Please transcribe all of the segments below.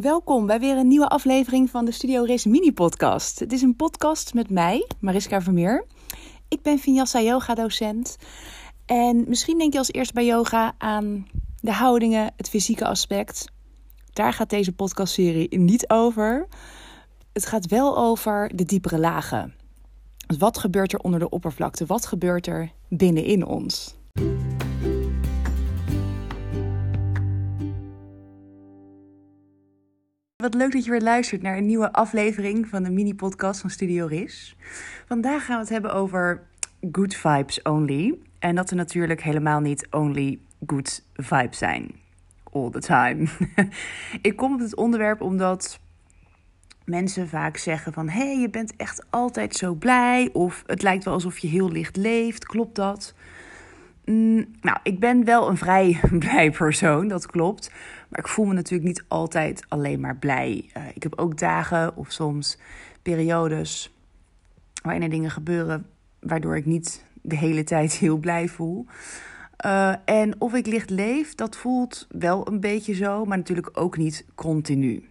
Welkom bij weer een nieuwe aflevering van de Studio Race Mini Podcast. Het is een podcast met mij, Mariska Vermeer. Ik ben Vinyasa yoga docent. En misschien denk je als eerst bij yoga aan de houdingen, het fysieke aspect. Daar gaat deze podcastserie niet over. Het gaat wel over de diepere lagen. Wat gebeurt er onder de oppervlakte? Wat gebeurt er binnenin ons? Wat leuk dat je weer luistert naar een nieuwe aflevering van de mini-podcast van Studio Ris. Vandaag gaan we het hebben over good vibes only. En dat er natuurlijk helemaal niet only good vibes zijn. All the time. Ik kom op het onderwerp omdat mensen vaak zeggen van... hé, hey, je bent echt altijd zo blij. Of het lijkt wel alsof je heel licht leeft. Klopt dat? Mm, nou, ik ben wel een vrij blij persoon, dat klopt. Maar ik voel me natuurlijk niet altijd alleen maar blij. Uh, ik heb ook dagen of soms periodes waarin er dingen gebeuren waardoor ik niet de hele tijd heel blij voel. Uh, en of ik licht leef, dat voelt wel een beetje zo, maar natuurlijk ook niet continu.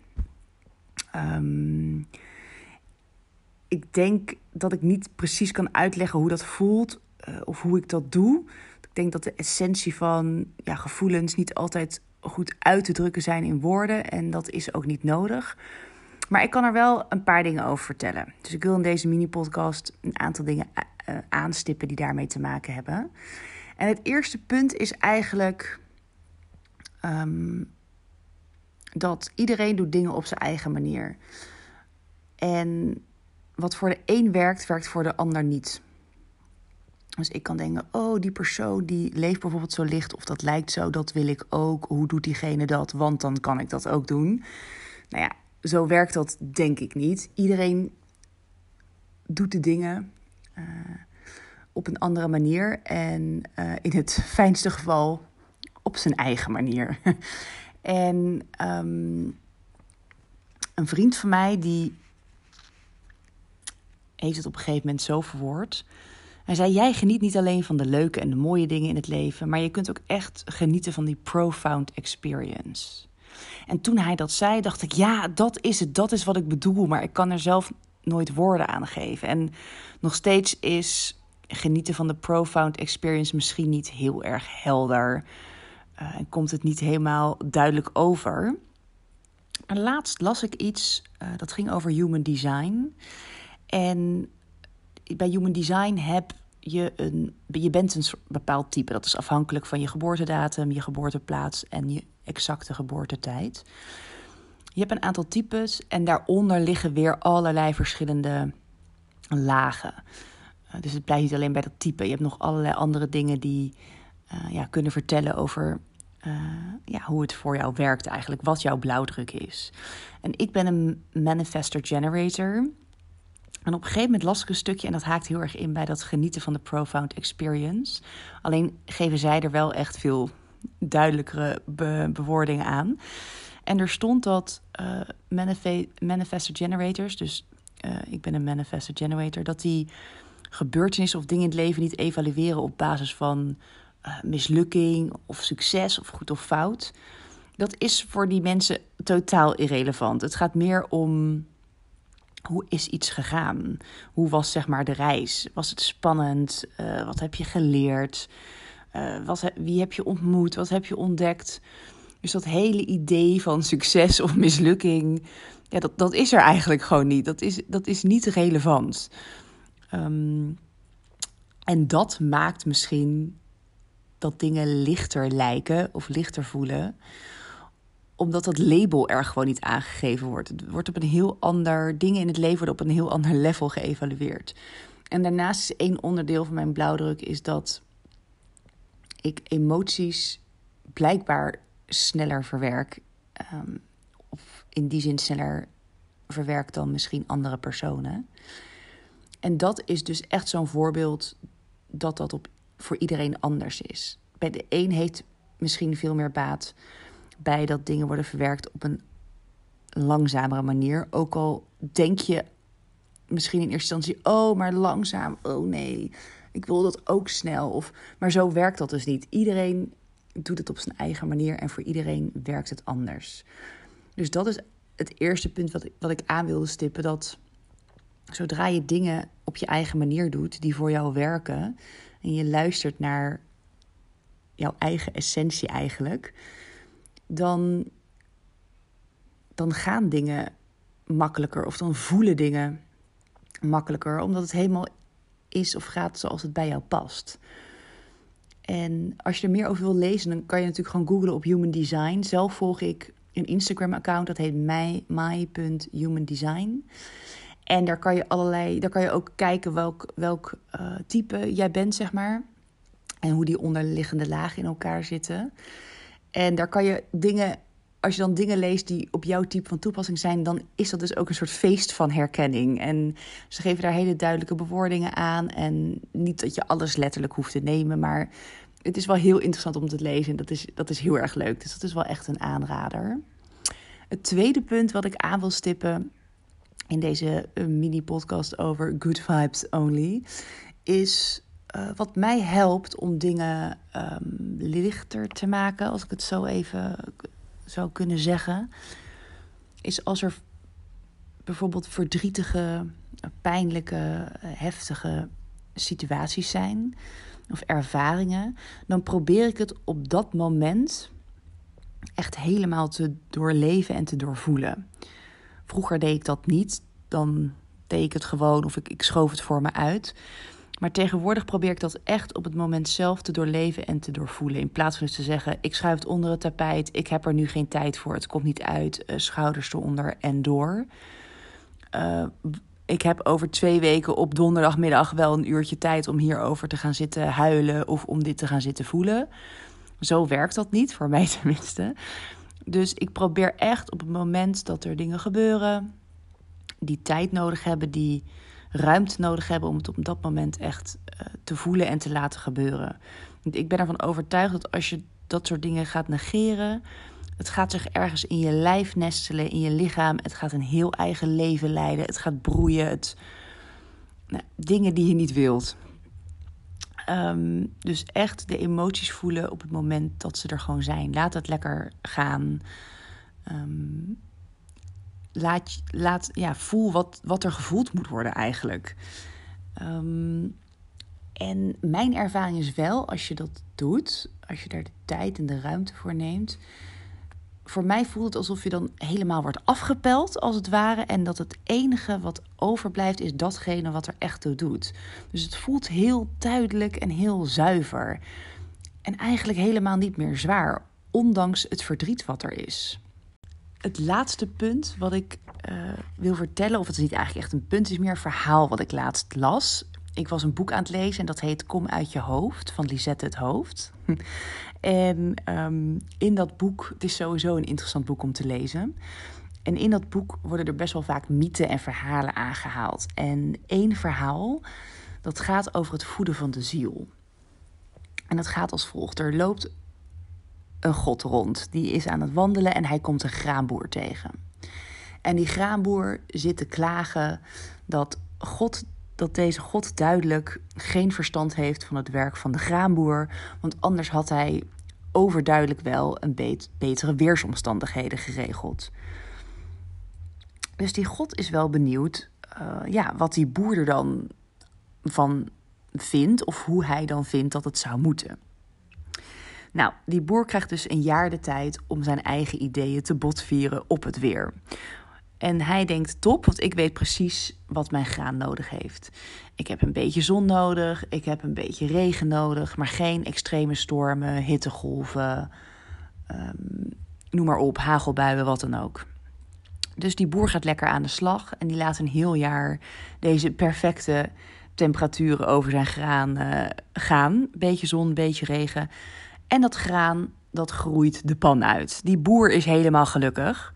Um, ik denk dat ik niet precies kan uitleggen hoe dat voelt uh, of hoe ik dat doe. Ik denk dat de essentie van ja, gevoelens niet altijd goed uit te drukken zijn in woorden. En dat is ook niet nodig. Maar ik kan er wel een paar dingen over vertellen. Dus ik wil in deze mini-podcast een aantal dingen uh, aanstippen die daarmee te maken hebben. En het eerste punt is eigenlijk um, dat iedereen doet dingen op zijn eigen manier. En wat voor de een werkt, werkt voor de ander niet. Dus ik kan denken, oh, die persoon die leeft bijvoorbeeld zo licht of dat lijkt zo, dat wil ik ook. Hoe doet diegene dat? Want dan kan ik dat ook doen. Nou ja, zo werkt dat denk ik niet. Iedereen doet de dingen uh, op een andere manier en uh, in het fijnste geval op zijn eigen manier. en um, een vriend van mij die heeft het op een gegeven moment zo verwoord. Hij zei: Jij geniet niet alleen van de leuke en de mooie dingen in het leven, maar je kunt ook echt genieten van die profound experience. En toen hij dat zei, dacht ik: Ja, dat is het, dat is wat ik bedoel, maar ik kan er zelf nooit woorden aan geven. En nog steeds is genieten van de profound experience misschien niet heel erg helder. Uh, en komt het niet helemaal duidelijk over. En laatst las ik iets uh, dat ging over human design. En bij Human Design heb je een. Je bent een bepaald type. Dat is afhankelijk van je geboortedatum, je geboorteplaats en je exacte geboortetijd. Je hebt een aantal types en daaronder liggen weer allerlei verschillende lagen. Uh, dus het blijft niet alleen bij dat type. Je hebt nog allerlei andere dingen die uh, ja, kunnen vertellen over uh, ja, hoe het voor jou werkt eigenlijk. Wat jouw blauwdruk is. En ik ben een manifester generator. En op een gegeven moment las ik een stukje en dat haakt heel erg in bij dat genieten van de profound experience. Alleen geven zij er wel echt veel duidelijkere be bewoordingen aan. En er stond dat uh, manifestor generators, dus uh, ik ben een manifestor generator, dat die gebeurtenissen of dingen in het leven niet evalueren op basis van uh, mislukking of succes of goed of fout. Dat is voor die mensen totaal irrelevant. Het gaat meer om hoe is iets gegaan? Hoe was zeg maar de reis? Was het spannend? Uh, wat heb je geleerd? Wat wie heb je ontmoet? Wat heb je ontdekt? Dus dat hele idee van succes of mislukking, ja, dat, dat is er eigenlijk gewoon niet. Dat is, dat is niet relevant. Um, en dat maakt misschien dat dingen lichter lijken of lichter voelen omdat dat label er gewoon niet aangegeven wordt. Het wordt op een heel ander. Dingen in het leven worden op een heel ander level geëvalueerd. En daarnaast is één onderdeel van mijn blauwdruk is dat ik emoties blijkbaar sneller verwerk. Um, of in die zin sneller verwerk dan misschien andere personen. En dat is dus echt zo'n voorbeeld dat dat op, voor iedereen anders is. Bij de een heeft misschien veel meer baat bij dat dingen worden verwerkt op een langzamere manier. Ook al denk je misschien in eerste instantie, oh, maar langzaam, oh nee, ik wil dat ook snel. Of, maar zo werkt dat dus niet. Iedereen doet het op zijn eigen manier en voor iedereen werkt het anders. Dus dat is het eerste punt wat wat ik aan wilde stippen: dat zodra je dingen op je eigen manier doet die voor jou werken en je luistert naar jouw eigen essentie eigenlijk, dan, dan gaan dingen makkelijker of dan voelen dingen makkelijker, omdat het helemaal is of gaat zoals het bij jou past. En als je er meer over wil lezen, dan kan je natuurlijk gewoon googlen op Human Design. Zelf volg ik een Instagram-account, dat heet my.humandesign. En daar kan je allerlei, daar kan je ook kijken welk, welk uh, type jij bent, zeg maar. En hoe die onderliggende lagen in elkaar zitten. En daar kan je dingen, als je dan dingen leest die op jouw type van toepassing zijn, dan is dat dus ook een soort feest van herkenning. En ze geven daar hele duidelijke bewoordingen aan. En niet dat je alles letterlijk hoeft te nemen, maar het is wel heel interessant om te lezen. En dat is, dat is heel erg leuk. Dus dat is wel echt een aanrader. Het tweede punt wat ik aan wil stippen in deze eh, mini-podcast over Good Vibes Only is uh, wat mij helpt om dingen um, lichter te maken, als ik het zo even zou kunnen zeggen, is als er bijvoorbeeld verdrietige, pijnlijke, heftige situaties zijn of ervaringen, dan probeer ik het op dat moment echt helemaal te doorleven en te doorvoelen. Vroeger deed ik dat niet, dan deed ik het gewoon of ik, ik schoof het voor me uit. Maar tegenwoordig probeer ik dat echt op het moment zelf te doorleven en te doorvoelen. In plaats van dus te zeggen: ik schuif het onder het tapijt, ik heb er nu geen tijd voor, het komt niet uit, uh, schouders eronder en door. Uh, ik heb over twee weken op donderdagmiddag wel een uurtje tijd om hierover te gaan zitten huilen of om dit te gaan zitten voelen. Zo werkt dat niet, voor mij tenminste. Dus ik probeer echt op het moment dat er dingen gebeuren, die tijd nodig hebben, die ruimte nodig hebben om het op dat moment echt uh, te voelen en te laten gebeuren. Ik ben ervan overtuigd dat als je dat soort dingen gaat negeren, het gaat zich ergens in je lijf nestelen, in je lichaam. Het gaat een heel eigen leven leiden. Het gaat broeien. Het, nou, dingen die je niet wilt. Um, dus echt de emoties voelen op het moment dat ze er gewoon zijn. Laat het lekker gaan. Um, laat, laat, ja, voel wat, wat er gevoeld moet worden eigenlijk. Um, en mijn ervaring is wel, als je dat doet, als je daar de tijd en de ruimte voor neemt, voor mij voelt het alsof je dan helemaal wordt afgepeld, als het ware. En dat het enige wat overblijft is datgene wat er echt toe doet. Dus het voelt heel duidelijk en heel zuiver. En eigenlijk helemaal niet meer zwaar, ondanks het verdriet wat er is. Het laatste punt wat ik uh, wil vertellen, of het is niet eigenlijk echt een punt, is meer een verhaal wat ik laatst las. Ik was een boek aan het lezen en dat heet Kom uit je hoofd van Lisette het Hoofd. En um, in dat boek, het is sowieso een interessant boek om te lezen. En in dat boek worden er best wel vaak mythen en verhalen aangehaald. En één verhaal, dat gaat over het voeden van de ziel. En dat gaat als volgt. Er loopt een god rond. Die is aan het wandelen en hij komt een graanboer tegen. En die graanboer zit te klagen dat God dat deze God duidelijk geen verstand heeft van het werk van de graanboer, want anders had hij overduidelijk wel een betere weersomstandigheden geregeld. Dus die God is wel benieuwd uh, ja, wat die boer er dan van vindt of hoe hij dan vindt dat het zou moeten. Nou, die boer krijgt dus een jaar de tijd om zijn eigen ideeën te botvieren op het weer. En hij denkt: top, want ik weet precies wat mijn graan nodig heeft. Ik heb een beetje zon nodig, ik heb een beetje regen nodig, maar geen extreme stormen, hittegolven, um, noem maar op, hagelbuien, wat dan ook. Dus die boer gaat lekker aan de slag en die laat een heel jaar deze perfecte temperaturen over zijn graan uh, gaan. Beetje zon, beetje regen. En dat graan, dat groeit de pan uit. Die boer is helemaal gelukkig.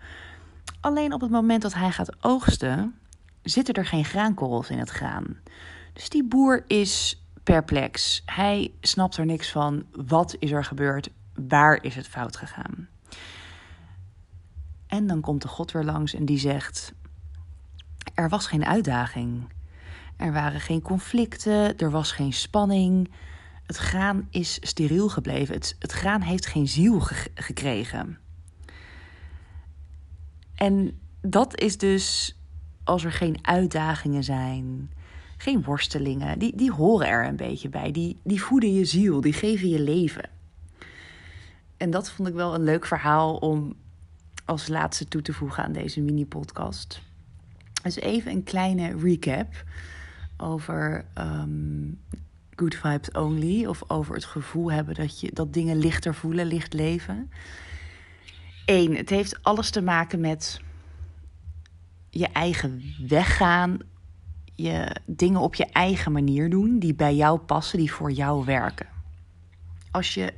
Alleen op het moment dat hij gaat oogsten, zitten er geen graankorrels in het graan. Dus die boer is perplex. Hij snapt er niks van. Wat is er gebeurd? Waar is het fout gegaan? En dan komt de God weer langs en die zegt: Er was geen uitdaging. Er waren geen conflicten, er was geen spanning. Het graan is steriel gebleven. Het, het graan heeft geen ziel gekregen. En dat is dus als er geen uitdagingen zijn, geen worstelingen, die, die horen er een beetje bij. Die, die voeden je ziel, die geven je leven. En dat vond ik wel een leuk verhaal om als laatste toe te voegen aan deze mini-podcast. Dus even een kleine recap over ehm, Good Vibes Only. Of over het gevoel hebben dat, je, dat dingen lichter voelen, licht leven. Eén, het heeft alles te maken met je eigen weggaan. Je dingen op je eigen manier doen die bij jou passen, die voor jou werken. Als je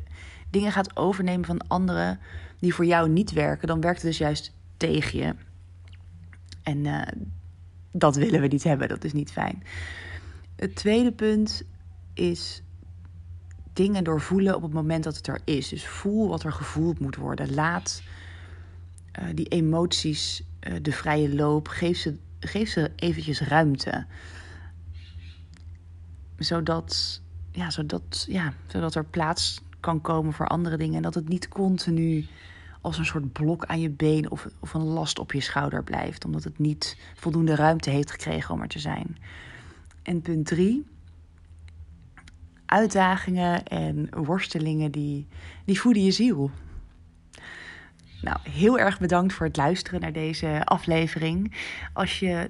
dingen gaat overnemen van anderen die voor jou niet werken, dan werkt het dus juist tegen je. En uh, dat willen we niet hebben, dat is niet fijn. Het tweede punt is dingen doorvoelen op het moment dat het er is. Dus voel wat er gevoeld moet worden. Laat uh, die emoties uh, de vrije loop. Geef ze, geef ze eventjes ruimte. Zodat, ja, zodat, ja, zodat er plaats kan komen voor andere dingen. En dat het niet continu als een soort blok aan je been of, of een last op je schouder blijft. Omdat het niet voldoende ruimte heeft gekregen om er te zijn. En punt drie. Uitdagingen en worstelingen die, die voeden je ziel. Nou, heel erg bedankt voor het luisteren naar deze aflevering. Als je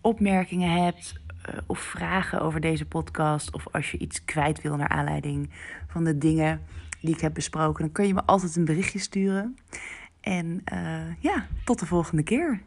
opmerkingen hebt uh, of vragen over deze podcast, of als je iets kwijt wil naar aanleiding van de dingen die ik heb besproken, dan kun je me altijd een berichtje sturen. En uh, ja, tot de volgende keer.